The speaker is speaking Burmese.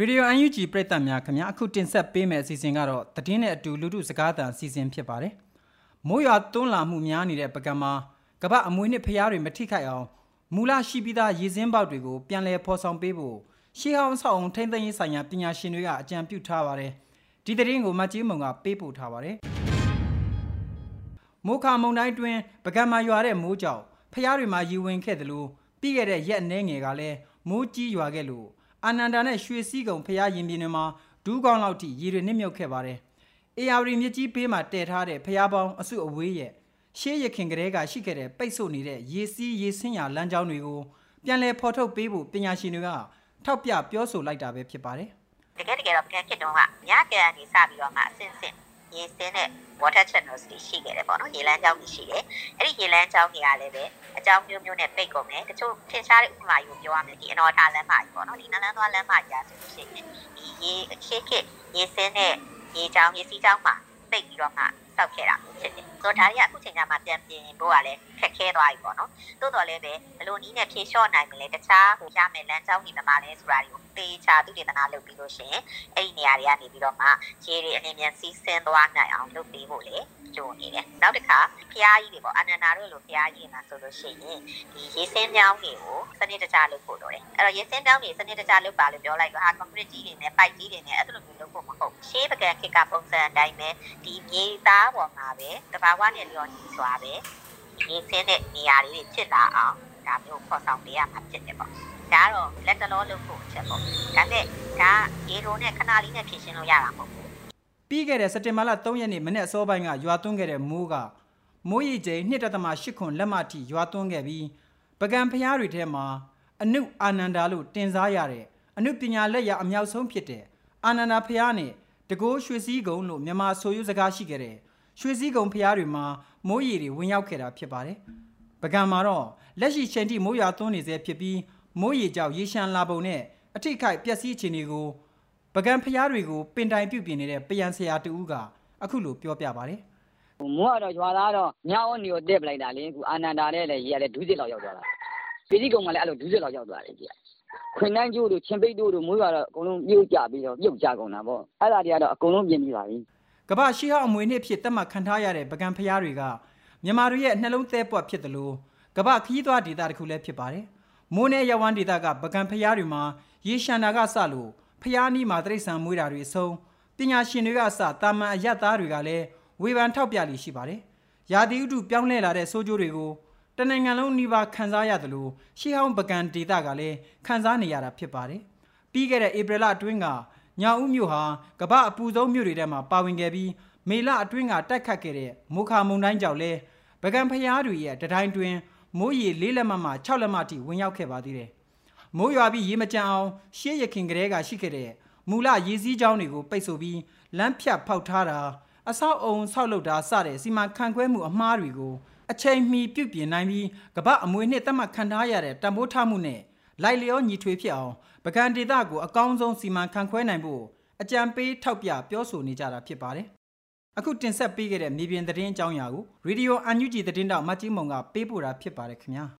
ရေဒီယို UNG ပရိသတ်များခင်ဗျာအခုတင်ဆက်ပေးမယ့်အစီအစဉ်ကတော့သတင်းနဲ့အတူလူထုစကားသံအစီအစဉ်ဖြစ်ပါတယ်။မိုးရွာသွန်းလာမှုများနေတဲ့ပကံမှာကပ္ပအမွေနှစ်ဖျားတွေမထိခိုက်အောင်မူလရှိပြီးသားရေစင်းပေါက်တွေကိုပြန်လည်ဖော်ဆောင်ပေးဖို့ရှေးဟောင်းဆောက်အောင်ထိမ့်သိမ်းရေးဆိုင်ရာပညာရှင်တွေကအကြံပြုထားပါတယ်။ဒီသတင်းကိုမတ်ကြီးမုံကပေးပို့ထားပါတယ်။မိုးခါမုံတိုင်းတွင်ပကံမှာရွာတဲ့မိုးကြောင့်ဖျားတွေမှာရေဝင်ခဲ့တယ်လို့ပြီးခဲ့တဲ့ရက်အနှဲငယ်ကလည်းမိုးကြီးရွာခဲ့လို့ အာနန္ဒာနဲ့ရွှေစည်းကုံဖျားရင်ပြင်တွေမှာဒူးကောင်းလောက်ထိရေတွေနစ်မြုပ်ခဲ့ပါတယ်။အေယာရီမြစ်ကြီးပေးမှာတည်ထားတဲ့ဖျားပေါင်းအစုအဝေးရဲ့ရှေးရခင်ကလေးကရှိခဲ့တဲ့ပိတ်ဆို့နေတဲ့ရေစီးရေဆင်းရာလမ်းကြောင်းတွေကိုပြန်လည်ဖော်ထုတ်ပေးဖို့ပညာရှင်တွေကထောက်ပြပြောဆိုလိုက်တာပဲဖြစ်ပါတယ်။တကယ်တကယ်တော့ပြန်ဖြစ်တော့ကညကန်ကနေစပြီးတော့မှအစင်စင် ရေစင်းတဲ့ water channels တွေရှိခဲ့တယ်ပေါ့နော်ရေလမ်းကြောင်းတွေရှိတယ်အဲ့ဒီရေလမ်းကြောင်းတွေကလည်းပဲအကြောင်းမျိုးမျိုးနဲ့ပိတ်ကုန်တယ်တချို့ထင်ရှားတဲ့ဥပမာယူပြောရမယ်ဒီအနော်ထားလမ်းမကြီးပေါ့နော်ဒီနန်းလန်းသွားလမ်းမကြီးဆိုလို့ရှိရင်ဒီရေရှေးခေတ်ရေစင်းတဲ့ရေကြောင်းရေစီးကြောင်းမှာပိတ်ပြီးတော့မှစောက်ခဲ့တာဖြစ်တယ်ဆိုတော့ဒါတွေကအခုချိန်ကမှပြန်ပြင်ဖို့ကလည်းခက် ခဲသွားပြီပေါ့နော်တိုးတော်လည်းပဲဘလို့နီးနဲ့ဖြေလျှော့နိုင်မလဲတခြားဟိုရမယ်လမ်းကြောင်းတွေမှာလဲဆိုတာတွေကိုတေချာသူတေသနာလုပ်ပြီးလို့ရှိရင်အဲ့ဒီနေရာတွေကနေပြီးတော့မှရေတွေအမြင်မြန်စီးဆင်းသွားနိုင်အောင်လုပ်ပေးဖို့လေကြိုးနေတယ်နောက်တစ်ခါဖျားကြီးတွေပေါ့အနန္ဒာတို့လိုဖျားကြီးမှာဆိုလို့ရှိရင်ဒီရေစင်းမြောင်းတွေကိုစနစ်တကျလုပ်ဖို့လိုတယ်အဲ့တော့ရေစင်းမြောင်းတွေစနစ်တကျလုပ်ပါလို့ပြောလိုက်တော့ဟာ concrete ကြီးတွေနဲ့ pipe ကြီးတွေနဲ့အဲ့လိုမျိုးလုပ်ဖို့မဟုတ်ရှေးပကံခေတ်ကပုံစံအတိုင်းပဲဒီမြေသားပေါ်မှာပဲတဘာဝနဲ့လျော်ညီစွာပဲ ရေစင်းတဲ့နေရာလေးတွေဖြစ်လာအောင်ဒါမျိုးဖော်ဆောင်ပေးရမှာဖြစ်တယ်ပေါ့ဒါကတော့လက်တလောလုပ်ဖို့အချက်ပေါ့ဒါနဲ့ဒါရေလိုနဲ့ခဏလေးနဲ့ဖြည့်ရှင်းလို့ရတာမဟုတ်ဘူးပြီးခဲ့တဲ့စက်တင်ဘာလ3ရက်နေ့မနေ့အစောပိုင်းကရွာသွန်းခဲ့တဲ့မိုးကမိုးရီကျိန်2.8ခွန်လက်မထိရွာသွန်းခဲ့ပြီးပကံဖျားတွေထဲမှာအနုအာနန္ဒာလို့တင်စားရတဲ့အနုပညာလက်ရအမြောက်ဆုံးဖြစ်တဲ့အာနန္ဒာဖျားနဲ့တကိုးရွှေစည်းကုံလို့မြန်မာဆိုရုစကားရှိခဲ့တဲ့ ရွှေစည်းကုံဖျားတွေမှာမိုးရီတွေဝင်ရောက်ခဲ့တာဖြစ်ပါတယ်ပကံမှာတော့လက်ရှိချိန်ထိမိုးရွာသွန်းနေစေဖြစ်ပြီးမိုးရီကြောင့်ရေရှမ်းလာပုံနဲ့အထိခိုက်ပျက်စီးအခြေအနေကိုပကံဖျားတွေကိုပင်တိုင်ပြုတ်ပြင်နေတဲ့ပယံဆရာတူဦးကအခုလိုပြောပြပါတယ်ဟိုမိုးကတော့ရွာသားတော့ညောင်းနေကိုတက်ပလိုက်တာလေအခုအာနန္ဒာနဲ့လည်းရေကလည်းဒူးစစ်လောက်ရောက်သွားတာပြည်ကြီးကုံကလည်းအဲ့လိုဒူးစစ်လောက်ရောက်သွားတယ်ကြီးခွင်နှန်းကျိုးတို့ချင်းပိတ်တို့တို့မိုးရွာတော့အကုန်လုံးပြုတ်ကြပြီးတော့ပြုတ်ကြကုန်တာပေါ့အဲ့ဒါတွေကတော့အကုန်လုံးပြင်ပြီးပါပြီ ကမ္ဘာရှိဟောက်အမွေနှစ်ဖြစ်သတ်မှတ်ခံထားရတဲ့ပကံဖျားတွေကမြန်မာတွေရဲ့နှလုံးသဲပွက်ဖြစ်တယ်လို့ကမ္ဘာခီးသွွားဒေတာတစ်ခုလည်းဖြစ်ပါတယ်မိုးနဲ့ရဝမ်းဒေတာကပကံဖျားတွေမှာရေရှမ်းတာကစလို့ဖျားနီးမှာတိရစ္ဆာန်မွေးတာတွေအဆုံးပညာရှင်တွေကစတာမန်အယက်သားတွေကလည်းဝေဖန်ထောက်ပြလိရှိပါတယ်ရာသီဥတုပြောင်းလဲလာတဲ့ဆိုးကျိုးတွေကိုတနိုင်ငံလုံးနှိပါခံစားရတယ်လို့ရှေးဟောင်းပကံဒေတာကလည်းခံစားနေရတာဖြစ်ပါတယ်ပြီးခဲ့တဲ့ဧပြီလအတွင်းက ညောင်ဦးမြို့ဟာကမ္ဘာအပူဆုံးမြို့တွေထဲမှာပါဝင်ခဲ့ပြီးမေလအတွင်းကတိုက်ခတ်ခဲ့တဲ့မိုခါမုန်တိုင်းကြောင့်လဲပကံဖျားတွေရဲ့တတိုင်းတွင်မိုးရေ၄လက်မမှ6လက်မထိဝင်ရောက်ခဲ့ပါသေးတယ်။မိုးရွာပြီးရေမကြံအောင်ရှေးရခင်ကလေးကရှိခဲ့တဲ့မူလရေစည်းကြောင်းတွေကိုပိတ်ဆို့ပြီးလမ်းဖြတ်ဖောက်ထားတာအဆောက်အုံဆောက်လုပ်တာစတဲ့စီမံခန့်ခွဲမှုအမှားတွေကိုအချိန်မီပြုတ်ပြင်နိုင်ပြီးကမ္ဘာအမွေနှစ်သတ်မှတ်ခံထားရတဲ့တံပိုးထားမှုနဲ့ လိုက်လျောညီထွေဖြစ်အောင်ပကံဒေတာကိုအကောင်းဆုံးစီမံခန့်ခွဲနိုင်ဖို့အကြံပေးထောက်ပြပြောဆိုနေကြတာဖြစ်ပါတယ်။အခုတင်ဆက်ပေးခဲ့တဲ့မြေပြင်သတင်းအကြောင်းအရာကိုရေဒီယိုအန်ယူဂျီသတင်းတောက်မတ်ကြီးမုံကပေးပို့တာဖြစ်ပါတယ်ခင်ဗျာ။